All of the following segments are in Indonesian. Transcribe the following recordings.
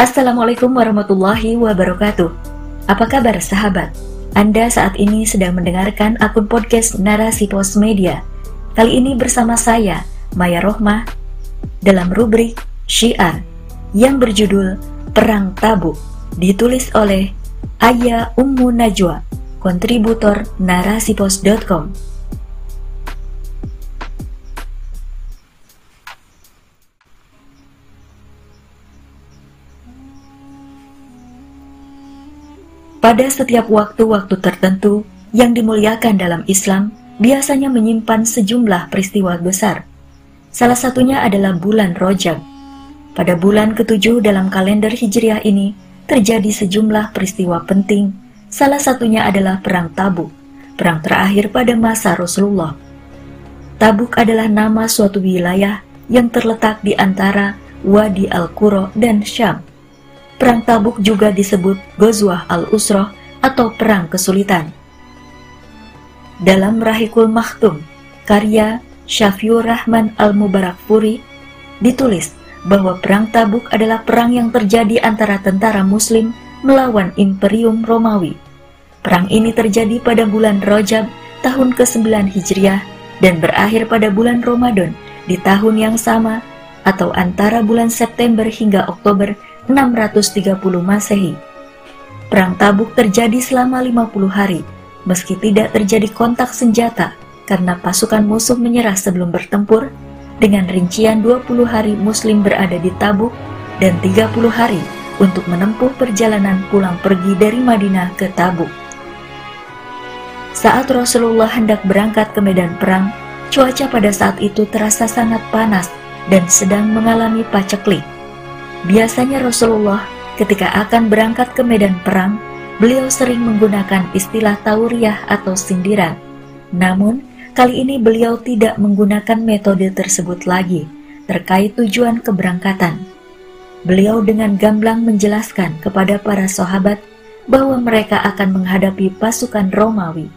Assalamualaikum warahmatullahi wabarakatuh. Apa kabar sahabat? Anda saat ini sedang mendengarkan akun podcast Narasi Pos Media. Kali ini bersama saya, Maya Rohmah, dalam rubrik Syiar yang berjudul Perang Tabuk, ditulis oleh Aya Ummu Najwa, kontributor narasipos.com. Pada setiap waktu-waktu tertentu yang dimuliakan dalam Islam, biasanya menyimpan sejumlah peristiwa besar. Salah satunya adalah bulan Rojab. Pada bulan ketujuh dalam kalender Hijriah ini, terjadi sejumlah peristiwa penting. Salah satunya adalah Perang Tabuk, perang terakhir pada masa Rasulullah. Tabuk adalah nama suatu wilayah yang terletak di antara Wadi Al-Qura dan Syam Perang Tabuk juga disebut Ghazwah al-Usrah atau Perang Kesulitan. Dalam Rahikul Maktum, karya Syafiur Rahman al-Mubarak Furi, ditulis bahwa Perang Tabuk adalah perang yang terjadi antara tentara muslim melawan Imperium Romawi. Perang ini terjadi pada bulan Rajab tahun ke-9 Hijriah dan berakhir pada bulan Ramadan di tahun yang sama atau antara bulan September hingga Oktober 630 Masehi. Perang Tabuk terjadi selama 50 hari, meski tidak terjadi kontak senjata karena pasukan musuh menyerah sebelum bertempur, dengan rincian 20 hari Muslim berada di Tabuk dan 30 hari untuk menempuh perjalanan pulang pergi dari Madinah ke Tabuk. Saat Rasulullah hendak berangkat ke medan perang, cuaca pada saat itu terasa sangat panas dan sedang mengalami paceklik. Biasanya Rasulullah ketika akan berangkat ke medan perang, beliau sering menggunakan istilah tauriah atau sindiran. Namun, kali ini beliau tidak menggunakan metode tersebut lagi terkait tujuan keberangkatan. Beliau dengan gamblang menjelaskan kepada para sahabat bahwa mereka akan menghadapi pasukan Romawi.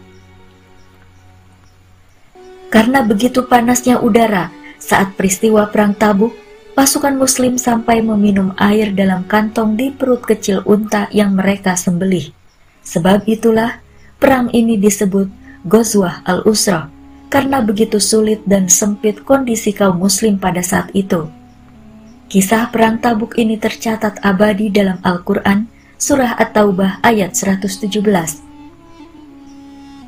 Karena begitu panasnya udara saat peristiwa Perang Tabuk, pasukan muslim sampai meminum air dalam kantong di perut kecil unta yang mereka sembelih. Sebab itulah perang ini disebut Ghazwah al-Usra karena begitu sulit dan sempit kondisi kaum muslim pada saat itu. Kisah perang Tabuk ini tercatat abadi dalam Al-Quran Surah At-Taubah ayat 117.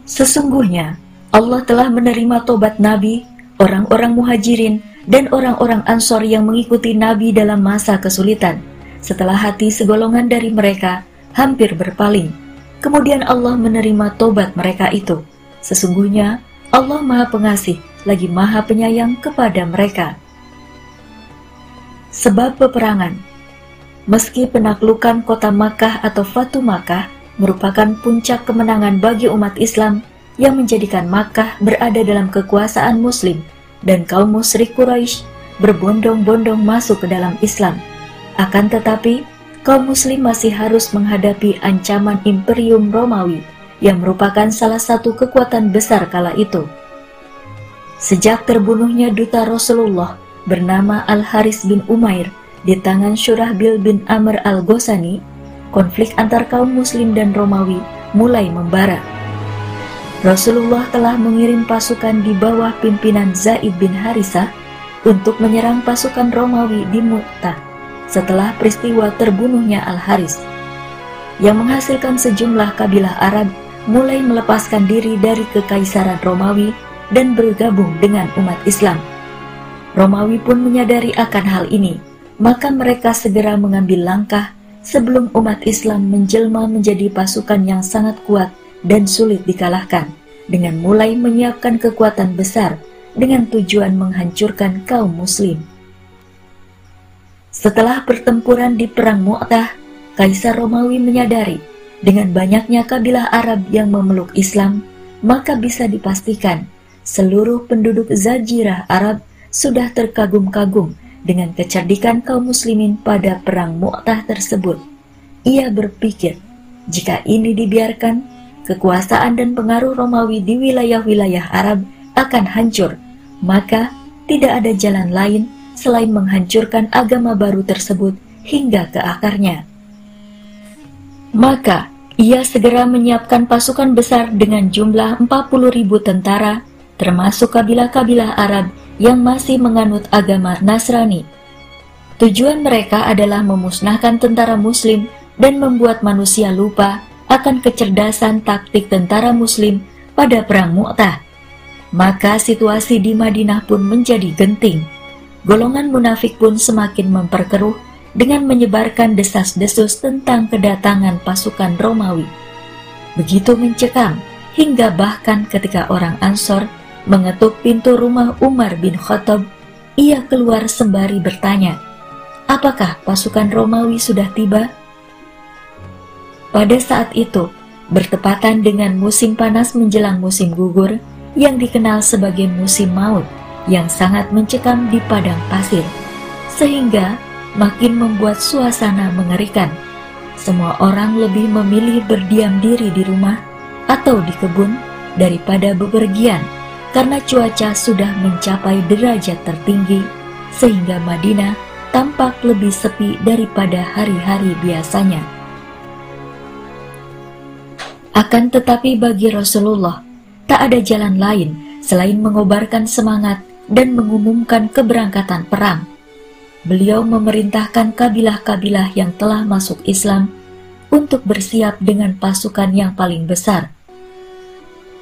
Sesungguhnya Allah telah menerima tobat Nabi, orang-orang muhajirin, dan orang-orang Ansor yang mengikuti Nabi dalam masa kesulitan. Setelah hati segolongan dari mereka hampir berpaling, kemudian Allah menerima tobat mereka itu. Sesungguhnya Allah Maha Pengasih lagi Maha Penyayang kepada mereka. Sebab peperangan Meski penaklukan kota Makkah atau Fatu Makkah merupakan puncak kemenangan bagi umat Islam yang menjadikan Makkah berada dalam kekuasaan Muslim dan kaum musyrik Quraisy berbondong-bondong masuk ke dalam Islam. Akan tetapi, kaum muslim masih harus menghadapi ancaman Imperium Romawi yang merupakan salah satu kekuatan besar kala itu. Sejak terbunuhnya duta Rasulullah bernama Al-Haris bin Umair di tangan Syurahbil bin Amr al-Ghosani, konflik antar kaum muslim dan Romawi mulai membara. Rasulullah telah mengirim pasukan di bawah pimpinan Zaid bin Harisah untuk menyerang pasukan Romawi di Mu'tah setelah peristiwa terbunuhnya Al-Haris yang menghasilkan sejumlah kabilah Arab mulai melepaskan diri dari kekaisaran Romawi dan bergabung dengan umat Islam. Romawi pun menyadari akan hal ini, maka mereka segera mengambil langkah sebelum umat Islam menjelma menjadi pasukan yang sangat kuat dan sulit dikalahkan dengan mulai menyiapkan kekuatan besar dengan tujuan menghancurkan kaum muslim. Setelah pertempuran di Perang Mu'tah, Kaisar Romawi menyadari dengan banyaknya kabilah Arab yang memeluk Islam, maka bisa dipastikan seluruh penduduk Zajirah Arab sudah terkagum-kagum dengan kecerdikan kaum muslimin pada Perang Mu'tah tersebut. Ia berpikir, jika ini dibiarkan, kekuasaan dan pengaruh Romawi di wilayah-wilayah Arab akan hancur, maka tidak ada jalan lain selain menghancurkan agama baru tersebut hingga ke akarnya. Maka ia segera menyiapkan pasukan besar dengan jumlah 40 ribu tentara, termasuk kabilah-kabilah Arab yang masih menganut agama Nasrani. Tujuan mereka adalah memusnahkan tentara Muslim dan membuat manusia lupa akan kecerdasan taktik tentara Muslim pada Perang Mu'tah. Maka situasi di Madinah pun menjadi genting. Golongan munafik pun semakin memperkeruh dengan menyebarkan desas-desus tentang kedatangan pasukan Romawi. Begitu mencekam, hingga bahkan ketika orang Ansor mengetuk pintu rumah Umar bin Khattab, ia keluar sembari bertanya, apakah pasukan Romawi sudah tiba? Pada saat itu, bertepatan dengan musim panas menjelang musim gugur yang dikenal sebagai musim maut yang sangat mencekam di padang pasir, sehingga makin membuat suasana mengerikan. Semua orang lebih memilih berdiam diri di rumah atau di kebun daripada bepergian karena cuaca sudah mencapai derajat tertinggi sehingga Madinah tampak lebih sepi daripada hari-hari biasanya. Akan tetapi bagi Rasulullah, tak ada jalan lain selain mengobarkan semangat dan mengumumkan keberangkatan perang beliau memerintahkan kabilah-kabilah yang telah masuk Islam untuk bersiap dengan pasukan yang paling besar.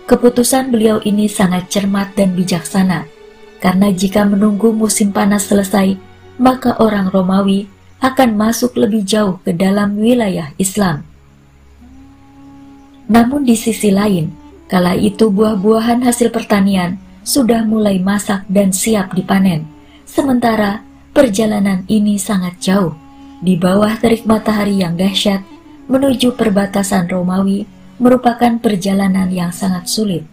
Keputusan beliau ini sangat cermat dan bijaksana, karena jika menunggu musim panas selesai, maka orang Romawi akan masuk lebih jauh ke dalam wilayah Islam. Namun di sisi lain, kala itu buah-buahan hasil pertanian sudah mulai masak dan siap dipanen, sementara Perjalanan ini sangat jauh, di bawah terik matahari yang dahsyat, menuju perbatasan Romawi merupakan perjalanan yang sangat sulit.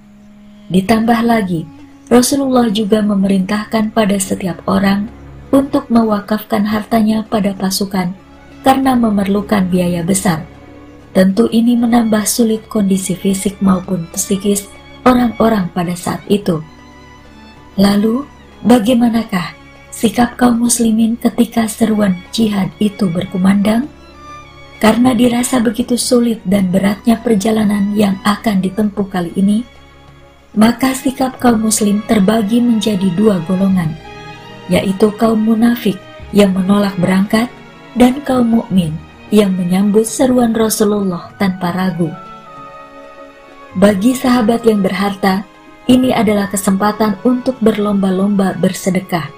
Ditambah lagi, Rasulullah juga memerintahkan pada setiap orang untuk mewakafkan hartanya pada pasukan karena memerlukan biaya besar. Tentu ini menambah sulit kondisi fisik maupun psikis orang-orang pada saat itu. Lalu, bagaimanakah sikap kaum muslimin ketika seruan jihad itu berkumandang? Karena dirasa begitu sulit dan beratnya perjalanan yang akan ditempuh kali ini, maka sikap kaum muslim terbagi menjadi dua golongan, yaitu kaum munafik yang menolak berangkat dan kaum mukmin yang menyambut seruan Rasulullah tanpa ragu. Bagi sahabat yang berharta, ini adalah kesempatan untuk berlomba-lomba bersedekah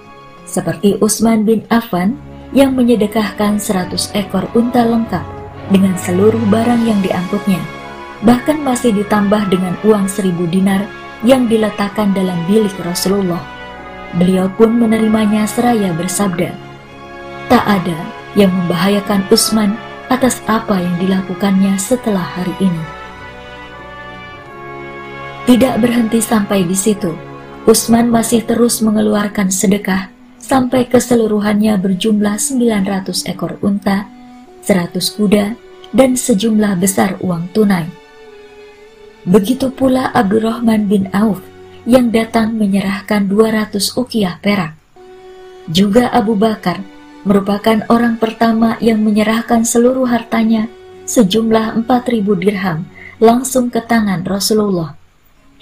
seperti Utsman bin Affan yang menyedekahkan 100 ekor unta lengkap dengan seluruh barang yang diangkutnya, bahkan masih ditambah dengan uang seribu dinar yang diletakkan dalam bilik Rasulullah. Beliau pun menerimanya seraya bersabda, Tak ada yang membahayakan Utsman atas apa yang dilakukannya setelah hari ini. Tidak berhenti sampai di situ, Utsman masih terus mengeluarkan sedekah sampai keseluruhannya berjumlah 900 ekor unta, 100 kuda, dan sejumlah besar uang tunai. Begitu pula Abdurrahman bin Auf yang datang menyerahkan 200 ukiah perak. Juga Abu Bakar merupakan orang pertama yang menyerahkan seluruh hartanya sejumlah 4000 dirham langsung ke tangan Rasulullah.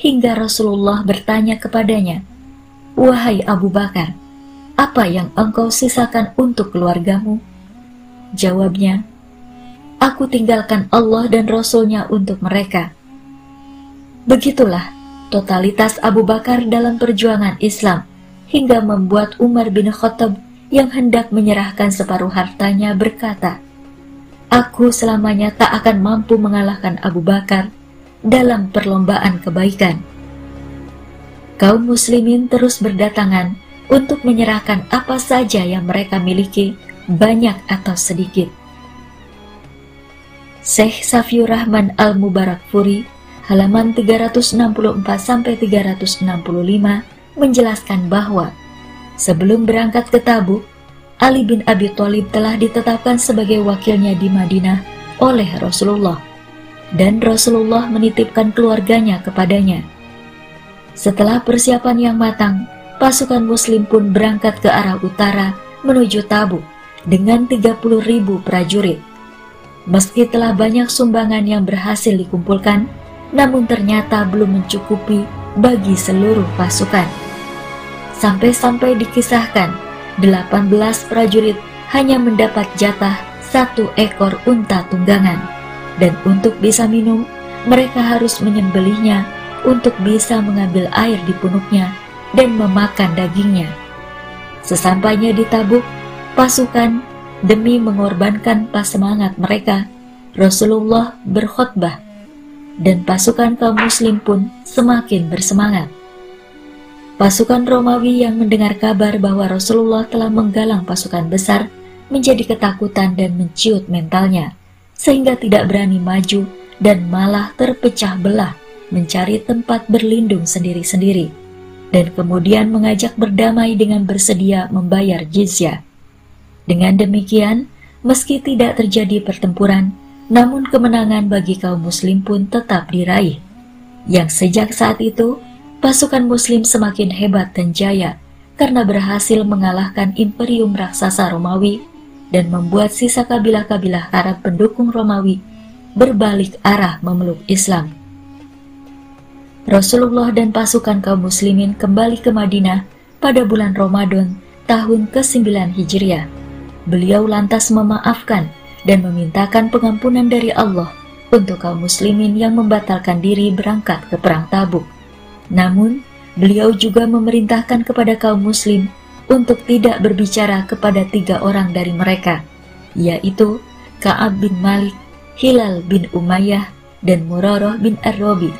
Hingga Rasulullah bertanya kepadanya, Wahai Abu Bakar, apa yang engkau sisakan untuk keluargamu? Jawabnya, Aku tinggalkan Allah dan Rasulnya untuk mereka. Begitulah totalitas Abu Bakar dalam perjuangan Islam hingga membuat Umar bin Khattab yang hendak menyerahkan separuh hartanya berkata, Aku selamanya tak akan mampu mengalahkan Abu Bakar dalam perlombaan kebaikan. Kaum muslimin terus berdatangan untuk menyerahkan apa saja yang mereka miliki, banyak atau sedikit. Syekh Safiur Rahman Al-Mubarak Furi, halaman 364-365, menjelaskan bahwa sebelum berangkat ke Tabuk, Ali bin Abi Thalib telah ditetapkan sebagai wakilnya di Madinah oleh Rasulullah, dan Rasulullah menitipkan keluarganya kepadanya. Setelah persiapan yang matang, pasukan muslim pun berangkat ke arah utara menuju Tabuk dengan 30 ribu prajurit. Meski telah banyak sumbangan yang berhasil dikumpulkan, namun ternyata belum mencukupi bagi seluruh pasukan. Sampai-sampai dikisahkan, 18 prajurit hanya mendapat jatah satu ekor unta tunggangan. Dan untuk bisa minum, mereka harus menyembelihnya untuk bisa mengambil air di punuknya dan memakan dagingnya. Sesampainya di Tabuk, pasukan demi mengorbankan pas semangat mereka, Rasulullah berkhutbah dan pasukan kaum muslim pun semakin bersemangat. Pasukan Romawi yang mendengar kabar bahwa Rasulullah telah menggalang pasukan besar menjadi ketakutan dan menciut mentalnya, sehingga tidak berani maju dan malah terpecah belah mencari tempat berlindung sendiri-sendiri, dan kemudian mengajak berdamai dengan bersedia membayar jizyah. Dengan demikian, meski tidak terjadi pertempuran, namun kemenangan bagi kaum muslim pun tetap diraih. Yang sejak saat itu, pasukan muslim semakin hebat dan jaya karena berhasil mengalahkan imperium raksasa Romawi dan membuat sisa kabilah-kabilah Arab pendukung Romawi berbalik arah memeluk Islam. Rasulullah dan pasukan kaum muslimin kembali ke Madinah pada bulan Ramadan tahun ke-9 Hijriah. Beliau lantas memaafkan dan memintakan pengampunan dari Allah untuk kaum muslimin yang membatalkan diri berangkat ke perang Tabuk. Namun, beliau juga memerintahkan kepada kaum muslim untuk tidak berbicara kepada tiga orang dari mereka, yaitu Ka'ab bin Malik, Hilal bin Umayyah, dan Murarah bin Ar-Rabi.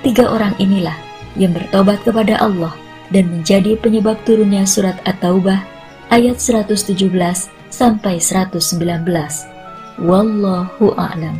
Tiga orang inilah yang bertobat kepada Allah dan menjadi penyebab turunnya surat At-Taubah ayat 117 sampai 119. Wallahu a'lam.